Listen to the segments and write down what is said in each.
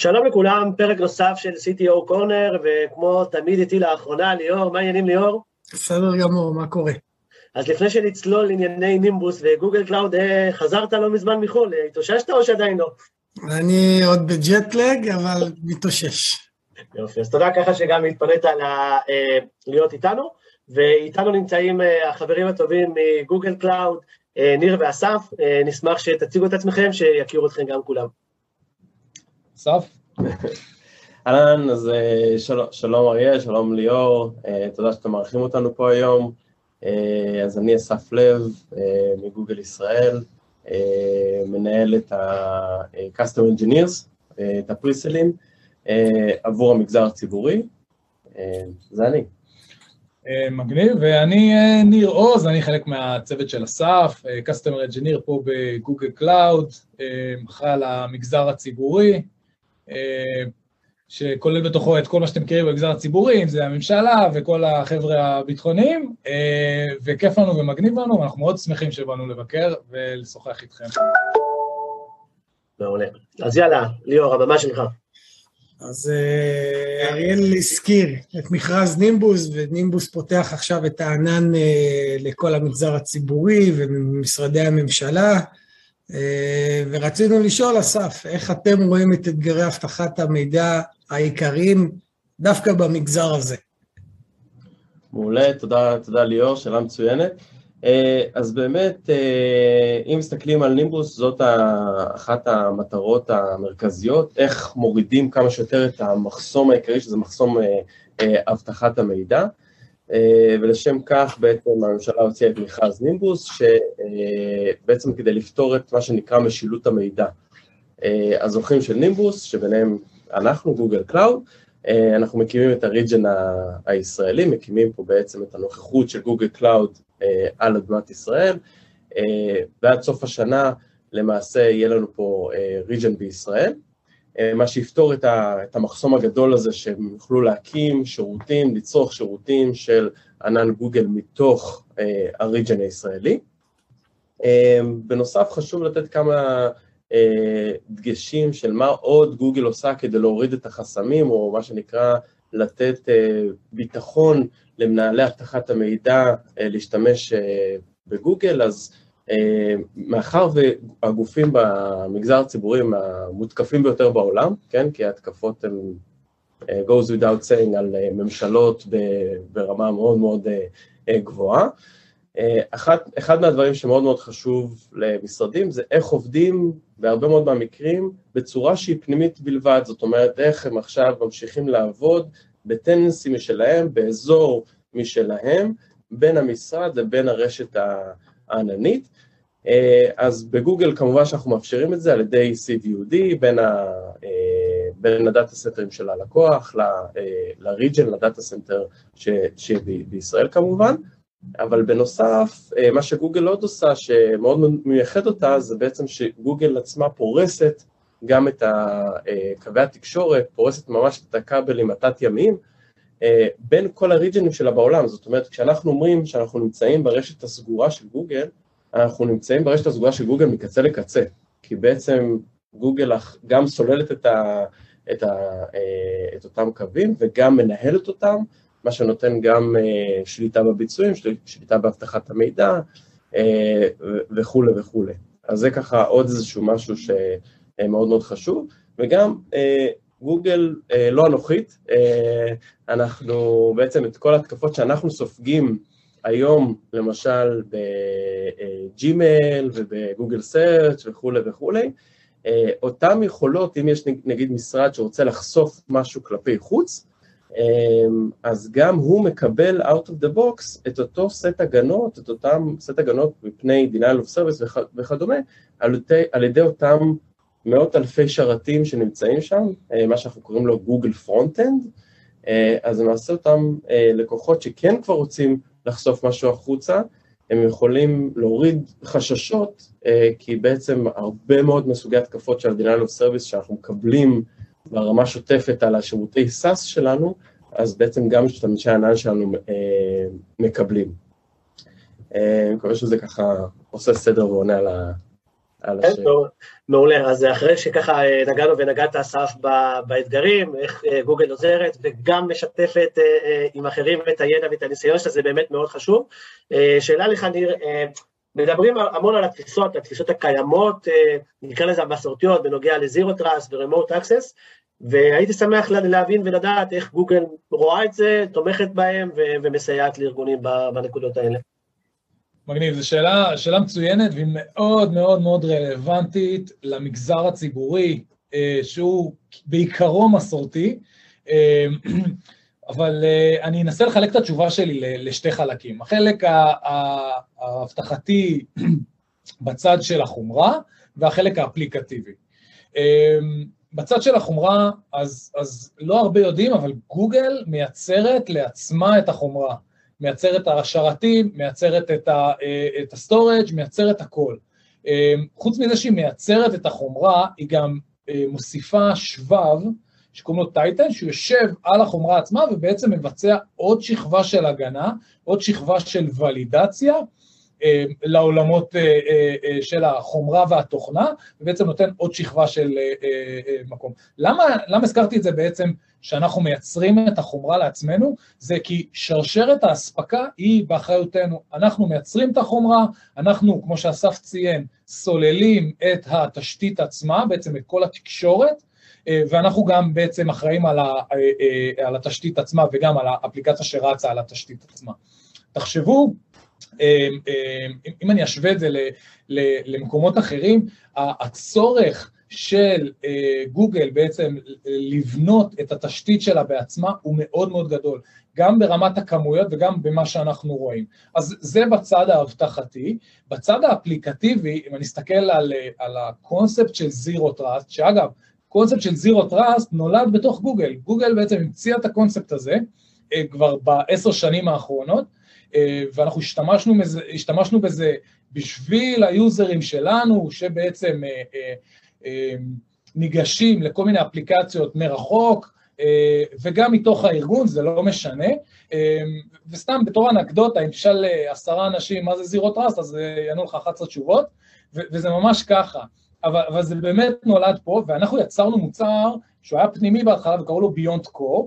שלום לכולם, פרק נוסף של CTO Corner, וכמו תמיד איתי לאחרונה, ליאור, מה העניינים ליאור? בסדר גמור, מה קורה? אז לפני שנצלול לענייני נימבוס וגוגל קלאוד, אה, חזרת לא מזמן מחו"ל, אה, התאוששת או שעדיין לא? אני עוד בג'טלג, אבל מתאושש. יופי, אז תודה ככה שגם התפנית לה, אה, להיות איתנו, ואיתנו נמצאים החברים הטובים מגוגל קלאוד, ניר ואסף, נשמח שתציגו את עצמכם, שיכירו אתכם גם כולם. אסף? אהלן, אז שלום, שלום אריאל, שלום ליאור, תודה שאתם מארחים אותנו פה היום. אה, אז אני אסף לב אה, מגוגל ישראל, אה, מנהל את ה-Custom Engineers, את הפריסלים, עבור המגזר הציבורי, זה אני. מגניב, ואני ניר עוז, אני חלק מהצוות של אסף, Customer Engineer פה בגוגל קלאוד, אחראי על המגזר הציבורי, שכולל בתוכו את כל מה שאתם מכירים במגזר הציבורי, אם זה הממשלה וכל החבר'ה הביטחוניים, אה, וכיף לנו ומגניב לנו, ואנחנו מאוד שמחים שבאנו לבקר ולשוחח איתכם. מעולה. אז יאללה, ליאור, הבמה שלך. אז אה, אריאל הזכיר את מכרז נימבוס, ונימבוס פותח עכשיו את הענן אה, לכל המגזר הציבורי ומשרדי הממשלה. ורצינו לשאול, אסף, איך אתם רואים את אתגרי אבטחת המידע העיקריים דווקא במגזר הזה. מעולה, תודה, תודה ליאור, שאלה מצוינת. אה, אז באמת, אה, אם מסתכלים על נימבוס, זאת אחת המטרות המרכזיות, איך מורידים כמה שיותר את המחסום העיקרי, שזה מחסום אה, אבטחת המידע, ולשם כך בעצם הממשלה הוציאה את מכרז נימבוס, שבעצם כדי לפתור את מה שנקרא משילות המידע. הזוכים של נימבוס, שביניהם אנחנו, גוגל קלאוד, אה, אנחנו מקימים את ה region הישראלי, מקימים פה בעצם את הנוכחות של גוגל קלאוד אה, על אדמת ישראל, אה, ועד סוף השנה למעשה יהיה לנו פה region בישראל, מה שיפתור את המחסום הגדול הזה שהם יוכלו להקים שירותים, לצרוך שירותים של ענן גוגל מתוך הריג'ן הישראלי. בנוסף חשוב לתת כמה אה, דגשים של מה עוד גוגל עושה כדי להוריד את החסמים, או מה שנקרא לתת אה, ביטחון למנהלי אבטחת המידע אה, להשתמש בגוגל, אז מאחר והגופים במגזר הציבורי הם המותקפים ביותר בעולם, כן, כי ההתקפות הן goes without saying על ממשלות ברמה מאוד מאוד גבוהה, אחד, אחד מהדברים שמאוד מאוד חשוב למשרדים זה איך עובדים בהרבה מאוד מהמקרים בצורה שהיא פנימית בלבד, זאת אומרת איך הם עכשיו ממשיכים לעבוד בטננסי משלהם, באזור משלהם, בין המשרד לבין הרשת העננית. אז בגוגל כמובן שאנחנו מאפשרים את זה על ידי CVUD בין, ה, בין ה data center ים של הלקוח ל region, ל data center שבישראל כמובן. אבל בנוסף, אה, מה שגוגל עוד עושה, שמאוד מייחד אותה, זה בעצם שגוגל עצמה פורסת גם את אה, קווי התקשורת, פורסת ממש את הכבלים התת-ימיים, אה, בין כל הריג'נים שלה בעולם, זאת אומרת, כשאנחנו אומרים שאנחנו נמצאים ברשת הסגורה של גוגל, אנחנו נמצאים ברשת הסגורה של גוגל מקצה לקצה, כי בעצם גוגל גם סוללת את, ה, את, ה, את אותם קווים וגם מנהלת אותם, מה שנותן גם uh, שליטה בביצועים, של, שליטה באבטחת המידע uh, וכולי וכולי. אז זה ככה עוד איזשהו משהו שמאוד מאוד חשוב, וגם גוגל לא אנוכית, אנחנו בעצם את כל התקפות שאנחנו סופגים היום, למשל בג'ימייל וב Google Search וכולי וכולי, אותן יכולות, אם יש נגיד משרד שרוצה לחשוף משהו כלפי חוץ, אמ, אז גם הוא מקבל out of the box את אותו סט הגנות, את אותם סט הגנות מפני denial of service וכדומה, על ידי, על ידי אותם מאות אלפי שרתים שנמצאים שם, אה, מה שאנחנו קוראים לו Google Front End, אה, אז למעשה אותם אה, לקוחות שכן כבר רוצים לחשוף משהו החוצה, הם יכולים להוריד חששות, כי בעצם הרבה מאוד מסוגי התקפות של denial of service שאנחנו מקבלים ברמה שוטפת על השירותי SaaS שלנו, אז בעצם גם משתמשי הענן שלנו אה, מקבלים. אה, אני מקווה שזה ככה עושה סדר ועונה על, ה, על כן, השם. מעולה, אז אחרי שככה אה, נגענו ונגעת אסף באתגרים, איך אה, גוגל עוזרת וגם משתפת אה, עם אחרים את הידע ואת הניסיון שלה, זה באמת מאוד חשוב. שאלה לך, ניר, מדברים המון על התפיסות, התפיסות הקיימות, נקרא לזה המסורתיות, בנוגע לזירו טראסט ו-remote access, והייתי שמח לה- להבין ולדעת איך גוגל רואה את זה, תומכת בהם ומסייעת לארגונים בנקודות האלה. מגניב, זו שאלה, שאלה מצוינת והיא מאוד מאוד מאוד רלוונטית למגזר הציבורי, אה, שהוא בעיקרו מסורתי, אה, אבל אה, אני אנסה לחלק את התשובה שלי לשתי חלקים. החלק ההבטחתי בצד של החומרה והחלק האפליקטיבי. בצד של החומרה, אז, אז לא הרבה יודעים, אבל גוגל מייצרת לעצמה את החומרה. מייצרת את השרתים, מייצרת את ה- אה, את ה storage, מייצרת הכל. אה, חוץ מזה שהיא מייצרת את החומרה, היא גם אה, מוסיפה שבב, שקוראים לו Titan, שהוא יושב על החומרה עצמה ובעצם מבצע עוד שכבה של הגנה, עוד שכבה של ולידציה לעולמות אה, אה, אה, של החומרה והתוכנה, ובעצם נותן עוד שכבה של אה, אה, אה, מקום. למה, למה הזכרתי את זה בעצם, שאנחנו מייצרים את החומרה לעצמנו? זה כי שרשרת האספקה היא באחריותנו. אנחנו מייצרים את החומרה, אנחנו, כמו שאסף ציין, סוללים את התשתית עצמה, בעצם את כל התקשורת, אה, ואנחנו גם בעצם אחראים על, ה, אה, אה, על התשתית עצמה וגם על האפליקציה שרצה על התשתית עצמה. תחשבו, אה, אה, אם אני אשווה את זה למקומות אחרים, הצורך של אה, גוגל בעצם לבנות את התשתית שלה בעצמה הוא מאוד מאוד גדול, גם ברמת הכמויות וגם במה שאנחנו רואים. אז זה בצד האבטחתי. בצד האפליקטיבי, אם אני אסתכל על, על הקונספט של zero trust, שאגב, קונספט של zero trust נולד בתוך גוגל. גוגל בעצם המציאה את הקונספט הזה אה, כבר בעשר שנים האחרונות, ואנחנו השתמשנו בזה, השתמשנו בזה בשביל היוזרים שלנו, שבעצם אה, אה, אה, ניגשים לכל מיני אפליקציות מרחוק, אה, וגם מתוך הארגון, זה לא משנה. אה, וסתם בתור אנקדוטה, אם תשאל אה, עשרה אנשים מה זה זירו טראסט, אז אה, יענו לך 11 תשובות, וזה ממש ככה. אבל, אבל זה באמת נולד פה, ואנחנו יצרנו מוצר שהוא היה פנימי בהתחלה וקראו לו Core, אה,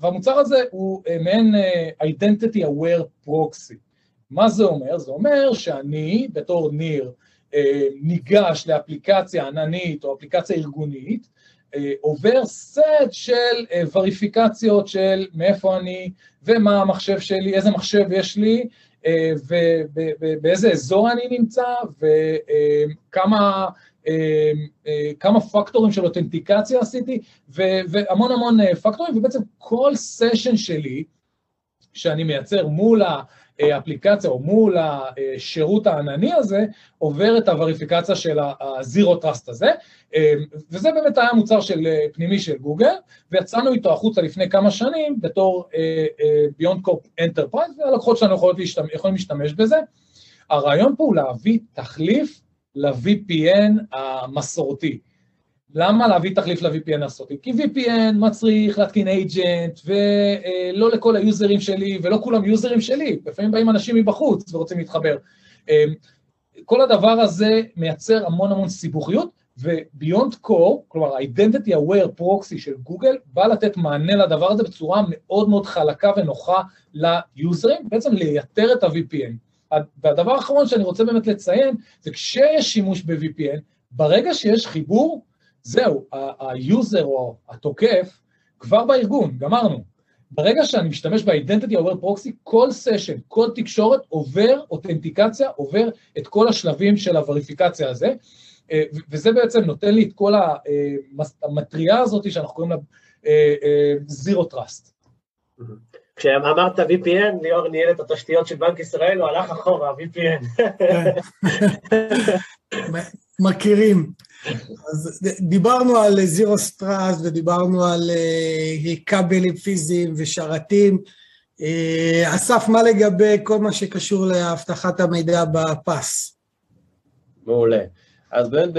והמוצר הזה הוא אה, מעין אה, Identity Aware Proxy. מה זה אומר? זה אומר שאני, בתור ניר, אה, ניגש לאפליקציה עננית או אפליקציה ארגונית, אה, עובר סט של אה, וריפיקציות של מאיפה אני ומה המחשב שלי, איזה מחשב יש לי, אה, ובאיזה אזור אני נמצא, וכמה אה, אה, כמה פקטורים של אותנטיקציה עשיתי, והמון המון אה, פקטורים, ובעצם כל סשן שלי, שאני מייצר מול האפליקציה או מול השירות הענני הזה, עובר את הווריפיקציה של ה-Zero Trust הזה, אה, וזה באמת היה מוצר של, אה, פנימי של גוגל, ויצאנו איתו החוצה לפני כמה שנים בתור אה, אה, Beyond Corp Enterprise, והלקוחות שלנו יכולים להשתמש, יכולים להשתמש בזה. הרעיון פה הוא להביא תחליף ל-VPN המסורתי. למה להביא תחליף ל-VPN המסורתי? כי VPN מצריך להתקין agent, ולא לכל היוזרים שלי, ולא כולם יוזרים שלי, לפעמים באים אנשים מבחוץ ורוצים להתחבר. כל הדבר הזה מייצר המון המון סיבוכיות, וביונד קור, כלומר ה-Identity Aware Proxy של גוגל, בא לתת מענה לדבר הזה בצורה מאוד מאוד חלקה ונוחה ליוזרים, בעצם לייתר את ה-VPN. והדבר האחרון שאני רוצה באמת לציין, זה כשיש שימוש ב-VPN, ברגע שיש חיבור, זהו, היוזר או התוקף כבר בארגון, גמרנו. ברגע שאני משתמש ב-Identity Aware Proxy, כל סשן, כל תקשורת עובר אותנטיקציה, עובר את כל השלבים של הווריפיקציה הזה, וזה בעצם נותן לי את כל המטריה הזאת שאנחנו קוראים לה Zero Trust. כשאמרת VPN, ליאור ניהל את התשתיות של בנק ישראל, הוא הלך אחורה, VPN. מכירים. אז דיברנו על זירו סטראס ודיברנו על כבלים פיזיים ושרתים. אסף, מה לגבי כל מה שקשור לאבטחת המידע בפס? מעולה. אז באמת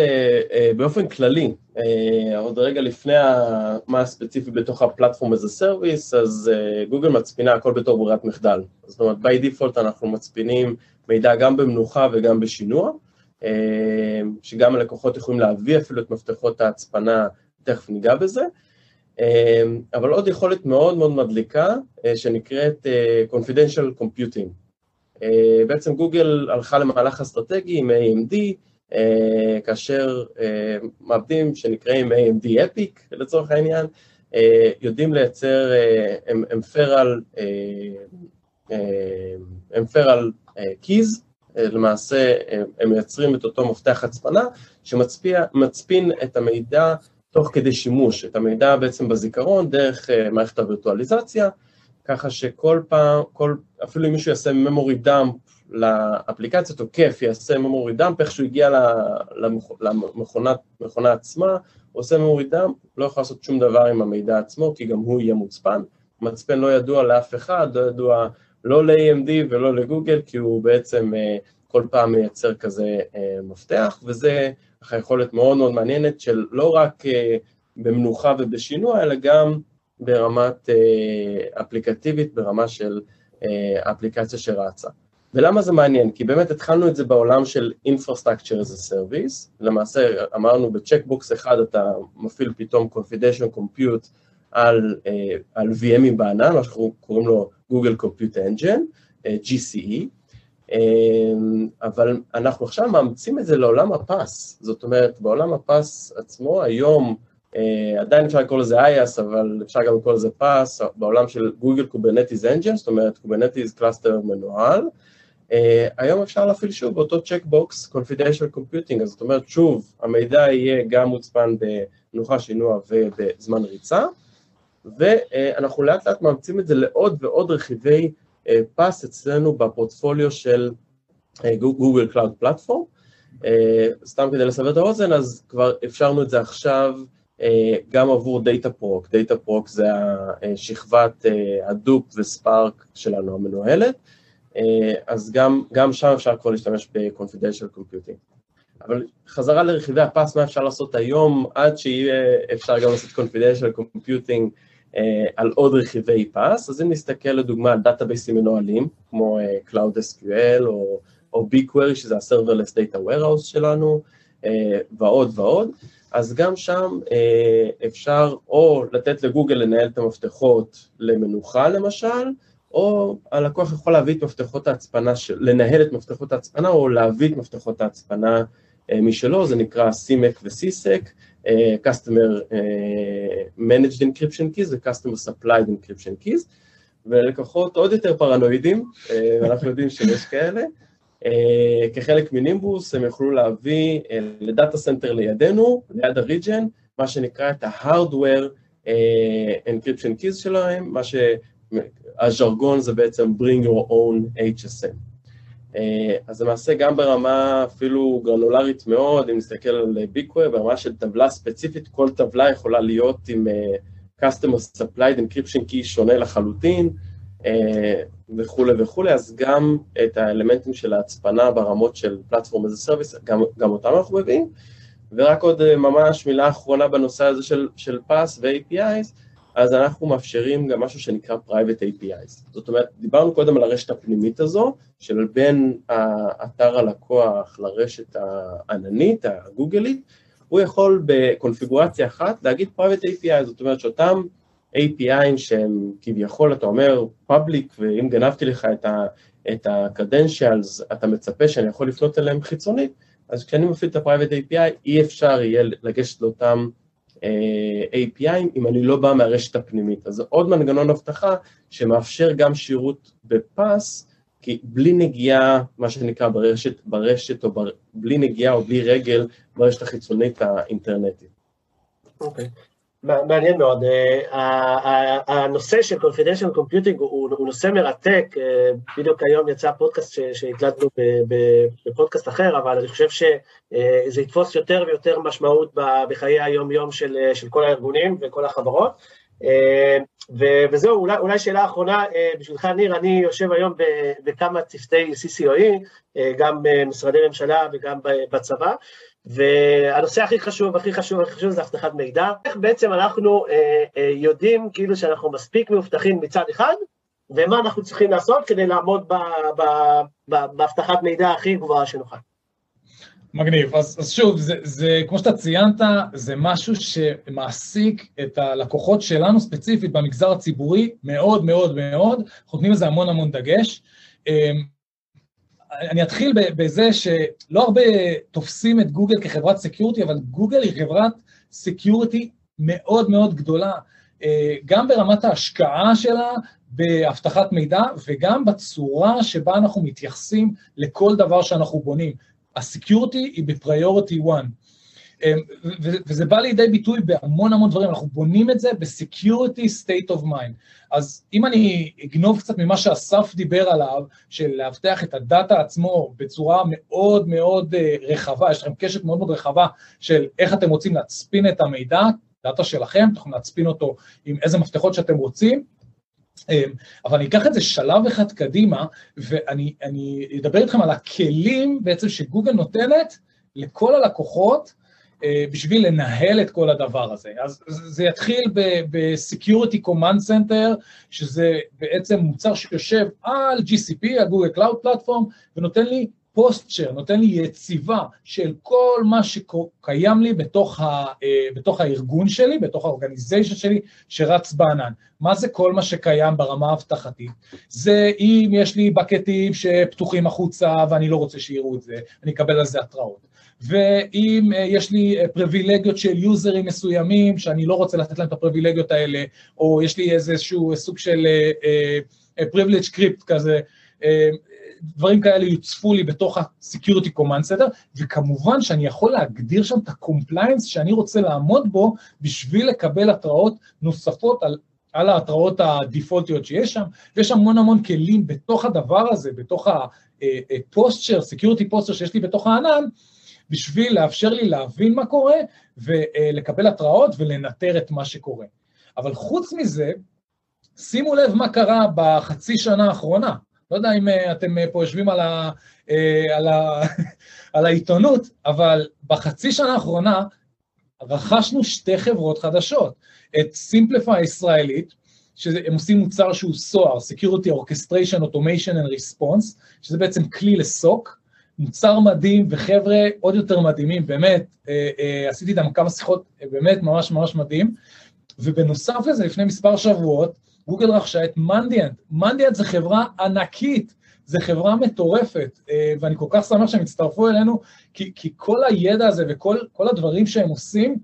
באופן כללי, עוד רגע לפני מה הספציפי בתוך הפלטפורם a service, אז גוגל מצפינה הכל בתור ברירת מחדל. זאת אומרת, by default אנחנו מצפינים מידע גם במנוחה וגם בשינוע, שגם הלקוחות יכולים להביא אפילו את מפתחות ההצפנה, תכף ניגע בזה, אבל עוד יכולת מאוד מאוד מדליקה שנקראת Confidential Computing. בעצם גוגל הלכה למהלך אסטרטגי עם AMD, כאשר מעבדים שנקראים AMD Epic לצורך העניין, יודעים לייצר אמפרל אמפרל קיז, למעשה הם מייצרים את אותו מפתח הצפנה שמצפין את המידע תוך כדי שימוש, את המידע בעצם בזיכרון דרך מערכת הווירטואליזציה, ככה שכל פעם, כל, אפילו אם מישהו יעשה memory dump לאפליקציה, תוקף יעשה memory dump, איך שהוא הגיע למכונה עצמה, עושה memory dump, לא יכול לעשות שום דבר עם המידע עצמו, כי גם הוא יהיה מוצפן, מצפן לא ידוע לאף אחד, לא ידוע לא ל-AMD ולא לגוגל, כי הוא בעצם כל פעם מייצר כזה מפתח, וזה יכולת מאוד מאוד מעניינת של לא רק במנוחה ובשינוע, אלא גם ברמת אפליקטיבית, ברמה של אפליקציה שרצה. ולמה זה מעניין? כי באמת התחלנו את זה בעולם של Infrastructure as a Service, למעשה אמרנו בצ'קבוקס אחד אתה מפעיל פתאום Confidential Compute על, על VMים בענן, מה שאנחנו קוראים לו Google Compute Engine, GCE, אבל אנחנו עכשיו מאמצים את זה לעולם הפס, זאת אומרת בעולם הפס עצמו היום עדיין אפשר לקרוא לזה IaaS, אבל אפשר גם לקרוא לזה פס, בעולם של Google Kubernetes Engine, זאת אומרת Kubernetes Cluster מנוהל, היום אפשר להפעיל שוב באותו צ'קבוקס Confidential Computing, אז זאת אומרת שוב המידע יהיה גם מוצפן במנוחה שינוע ובזמן ריצה, ואנחנו לאט לאט מאמצים את זה לעוד ועוד רכיבי פס אצלנו בפורטפוליו של Google Cloud Platform, סתם כדי לסבר את האוזן, אז כבר אפשרנו את זה עכשיו גם עבור DataProc, DataProc זה השכבת הדופ וספארק שלנו המנוהלת, אז גם, גם שם אפשר כבר להשתמש ב-Confidential Computing. אבל חזרה לרכיבי הפס, מה אפשר לעשות היום, עד שיהיה אפשר גם לעשות Confidential Computing על עוד רכיבי פס, אז אם נסתכל לדוגמה על דאטאבייסים מנוהלים, כמו Cloud SQL או, או BigQuery, שזה ה-Serverless Data Warehouse שלנו, ועוד ועוד, אז גם שם אפשר או לתת לגוגל לנהל את המפתחות למנוחה למשל, או הלקוח יכול להביא את מפתחות ההצפנה, לנהל את מפתחות ההצפנה או להביא את מפתחות ההצפנה משלו, זה נקרא CMEK ו-CSEK, Customer Managed Encryption Keys ו-Customer Supplied Encryption Keys, ולקוחות עוד יותר פרנואידים, אנחנו יודעים שיש כאלה, כחלק מנימבוס הם יוכלו להביא ל data center לידינו, ליד ה region, מה שנקרא את ה-Hardware Encryption Keys שלהם, מה שהז'רגון זה בעצם Bring Your Own HSM. אז למעשה גם ברמה אפילו גרנולרית מאוד, אם נסתכל על BigQuery, ברמה של טבלה ספציפית, כל טבלה יכולה להיות עם Customer Supplied Encryption Key שונה לחלוטין, וכולי וכולי, אז גם את האלמנטים של ההצפנה ברמות של פלטפורם איזה סרוויס, גם, גם אותם אנחנו מביאים, ורק עוד ממש מילה אחרונה בנושא הזה של, של פס ו-APIs, אז אנחנו מאפשרים גם משהו שנקרא Private APIs. זאת אומרת, דיברנו קודם על הרשת הפנימית הזו, של בין האתר הלקוח לרשת העננית, הגוגלית, הוא יכול בקונפיגורציה אחת להגיד Private API, זאת אומרת שאותם API שהם כביכול, אתה אומר, public, ואם גנבתי לך את ה-credentials, אתה מצפה שאני יכול לפנות אליהם חיצונית, אז כשאני מפעיל את ה-Private API, אי אפשר יהיה לגשת לאותם API אם אני לא בא מהרשת הפנימית. אז עוד מנגנון אבטחה שמאפשר גם שירות בפס, כי בלי נגיעה, מה שנקרא ברשת, ברשת או בר, בלי נגיעה או בלי רגל ברשת החיצונית האינטרנטית. אוקיי. Okay. מעניין מאוד, הנושא של Confidential Computing הוא נושא מרתק, בדיוק היום יצא פודקאסט שהקלטנו בפודקאסט אחר, אבל אני חושב שזה יתפוס יותר ויותר משמעות בחיי היום-יום של כל הארגונים וכל החברות. וזהו, אולי, אולי שאלה אחרונה בשבילך, ניר, אני יושב היום בכמה צוותי CCOE, גם במשרדי ממשלה וגם בצבא, והנושא הכי חשוב, הכי חשוב, הכי חשוב זה אבטחת מידע. איך בעצם אנחנו אה, אה, יודעים כאילו שאנחנו מספיק מאובטחים מצד אחד, ומה אנחנו צריכים לעשות כדי לעמוד באבטחת מידע הכי גבוהה שנוכל. מגניב. אז, אז שוב, זה, זה, כמו שאתה ציינת, זה משהו שמעסיק את הלקוחות שלנו ספציפית במגזר הציבורי מאוד מאוד מאוד, אנחנו נותנים לזה המון המון דגש. אני אתחיל בזה שלא הרבה תופסים את גוגל כחברת סקיורטי, אבל גוגל היא חברת סקיורטי מאוד מאוד גדולה, אה, גם ברמת ההשקעה שלה באבטחת מידע וגם בצורה שבה אנחנו מתייחסים לכל דבר שאנחנו בונים. הסקיורטי היא בפריוריטי 1. אמ, וזה בא לידי ביטוי בהמון המון דברים, אנחנו בונים את זה ב-security state of mind. אז אם אני אגנוב קצת ממה שאסף דיבר עליו, של לאבטח את הדאטה עצמו בצורה מאוד מאוד אה, רחבה, יש לכם קשת מאוד מאוד רחבה של איך אתם רוצים להצפין את המידע, דאטה שלכם, אתם יכולים להצפין אותו עם איזה מפתחות שאתם רוצים, אמ, אבל אני אקח את זה שלב אחד קדימה, ואני אדבר איתכם על הכלים בעצם שגוגל נותנת לכל הלקוחות אה, בשביל לנהל את כל הדבר הזה. אז זה יתחיל ב-Security Command Center, שזה בעצם מוצר שיושב על GCP, על Google Cloud Platform, ונותן לי פוסטשר, נותן לי יציבה של כל מה שקיים לי בתוך, ה, אה, בתוך הארגון שלי, בתוך האורגניזיישן שלי, שרץ בענן. מה זה כל מה שקיים ברמה האבטחתית? זה אם יש לי בקטים שפתוחים החוצה ואני לא רוצה שיראו את זה, אני אקבל על זה התראות. ואם אה, יש לי אה, פריבילגיות של יוזרים מסוימים, שאני לא רוצה לתת להם את הפריבילגיות האלה, או יש לי איזשהו סוג של פריבילג' קריפט כזה, דברים כאלה יוצפו לי בתוך ה-Security Command Center, וכמובן שאני יכול להגדיר שם את ה-compliance שאני רוצה לעמוד בו בשביל לקבל התראות נוספות על, על ההתראות הדיפולטיות שיש שם, ויש המון המון כלים בתוך הדבר הזה, בתוך ה-posture, אה, אה, Security posture שיש לי בתוך הענן, בשביל לאפשר לי להבין מה קורה ולקבל התראות ולנטר את מה שקורה. אבל חוץ מזה, שימו לב מה קרה בחצי שנה האחרונה. לא יודע אם אה, אתם אה, פה יושבים על, ה, אה, על, ה, על העיתונות, אבל בחצי שנה האחרונה רכשנו שתי חברות חדשות, את סימפליפיי הישראלית, שהם עושים מוצר שהוא SOAR, Security Orchestration Automation and Response, שזה בעצם כלי לסוק, מוצר מדהים, וחבר'ה עוד יותר מדהימים, באמת, אה, אה, עשיתי איתם כמה שיחות, באמת ממש ממש מדהים, ובנוסף לזה, לפני מספר שבועות, גוגל רכשה את מנדיאנט. מנדיאנט זה חברה ענקית, זו חברה מטורפת, אה, ואני כל כך שמח שהם הצטרפו אלינו, כי, כי כל הידע הזה וכל הדברים שהם עושים,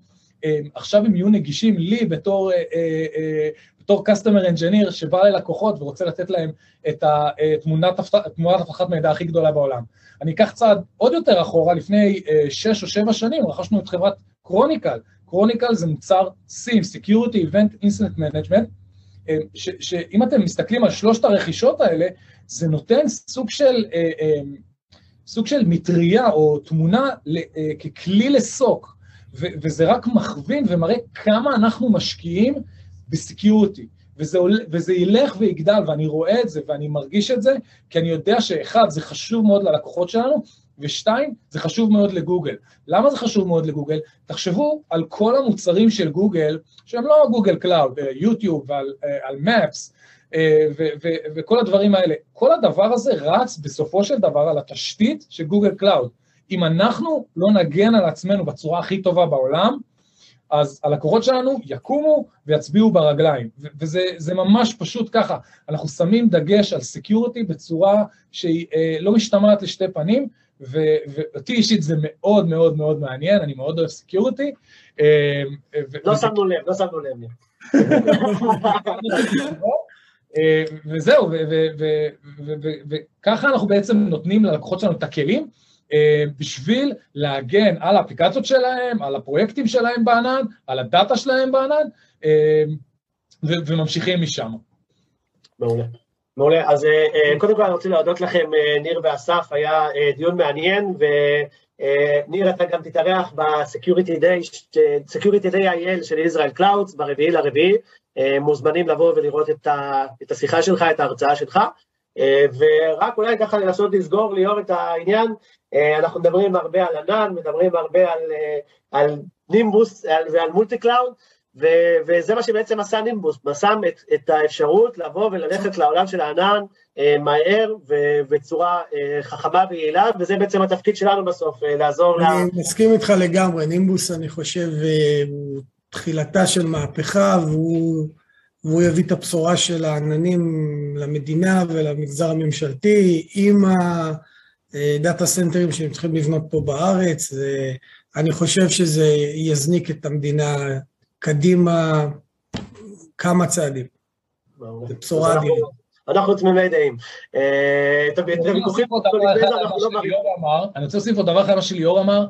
אה, עכשיו הם יהיו נגישים לי בתור, אה, בתור customer engineer שבא ללקוחות ורוצה לתת להם את התמונת אבטחת מידע הכי גדולה בעולם. אני אקח צעד עוד יותר אחורה, לפני שש או שבע שנים רכשנו את חברת קרוניקל. קרוניקל זה מוצר SIM, Security Event Incident Management, אה, שאם אתם מסתכלים על שלושת הרכישות האלה, זה נותן סוג של, אה, אה, סוג של מטריה או תמונה כללית ל SOC, וזה רק מכווין ומראה כמה אנחנו משקיעים ב security. וזה, וזה ילך ויגדל, ואני רואה את זה ואני מרגיש את זה, כי אני יודע שאחד, זה חשוב מאוד ללקוחות שלנו, ושתיים, זה חשוב מאוד לגוגל. למה זה חשוב מאוד לגוגל? תחשבו על כל המוצרים של גוגל, שהם לא גוגל קלאוד, יוטיוב ועל מפס, אה, וכל הדברים האלה. כל הדבר הזה רץ בסופו של דבר על התשתית של גוגל קלאוד. אם אנחנו לא נגן על עצמנו בצורה הכי טובה בעולם, אז הלקוחות שלנו יקומו ויצביעו ברגליים, וזה ממש פשוט ככה, אנחנו שמים דגש על security בצורה שהיא אה, לא משתמעת לשתי פנים, ואותי אישית זה מאוד מאוד מאוד מעניין, אני מאוד אוהב security. אה, לא שמנו לב, לא שמנו לב. אה, וזהו, וככה אנחנו בעצם נותנים ללקוחות שלנו את הכלים אה, בשביל להגן על האפליקציות שלהם, על הפרויקטים שלהם בענן, על הדאטה שלהם בענן, וממשיכים משם. מעולה. מעולה, אז אה, אה, קודם כל אני רוצה להודות לכם, אה, ניר ואסף, היה דיון מעניין, וניר, אתה גם תתארח ב-Security Day, Security Day IL של Israel Clouds, ברביעי לרביעי, מוזמנים לבוא ולראות את, ה, את השיחה שלך, את ההרצאה שלך, ורק אולי ככה לנסות לסגור, ליאור, את העניין, אנחנו מדברים הרבה על ענן, מדברים הרבה על, על נימבוס ועל multi cloud, ו- וזה מה שבעצם עשה נימבוס, שם את, את האפשרות לבוא וללכת לעולם של הענן אה, מהר ו- בצורה אה, חכמה ויעילה, וזה בעצם התפקיד שלנו בסוף, אה, לעזור אני לה... מסכים איתך לגמרי, נימבוס אני חושב אה, הוא תחילתה של מהפכה והוא, והוא יביא את הבשורה של העננים למדינה ולמגזר הממשלתי עם הדאטה סנטרים שהם צריכים לבנות פה בארץ, אני חושב שזה יזניק את המדינה קדימה כמה צעדים. זו בשורה אדירה. אנחנו תמימי דעים. אה, לא אני רוצה להוסיף עוד דבר אחד מה שליאור אמר,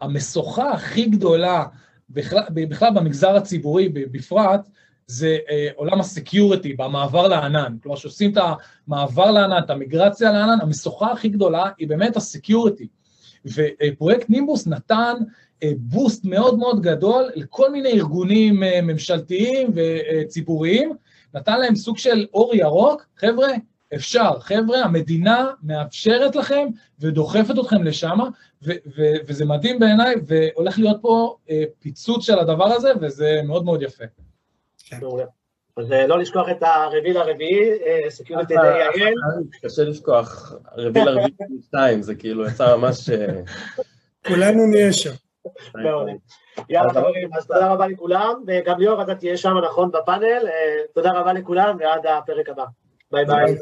המשוכה הכי גדולה בכלל במגזר הציבורי בפרט, זה אה, עולם ה security במעבר לענן. כלומר, כשעושים את המעבר לענן, את המיגרציה לענן, המשוכה הכי גדולה היא באמת ה security. ופרויקט נימבוס נתן בוסט מאוד מאוד גדול לכל מיני ארגונים ממשלתיים וציבוריים, נתן להם סוג של אור ירוק, חבר'ה, אפשר, חבר'ה, המדינה מאפשרת לכם ודוחפת אתכם לשם, וזה מדהים בעיניי, והולך להיות פה פיצוץ של הדבר הזה, וזה מאוד מאוד יפה. כן. אז לא לשכוח את הרביעי לרביעי, Security Day IL. קשה לשכוח, רביעי לרביעי שתיים, זה כאילו יצא ממש... כולנו נהיה שם. יאללה חברים, אז תודה רבה לכולם, וגם ליאור, אתה תהיה שם נכון בפאנל, תודה רבה לכולם, ועד הפרק הבא. ביי ביי.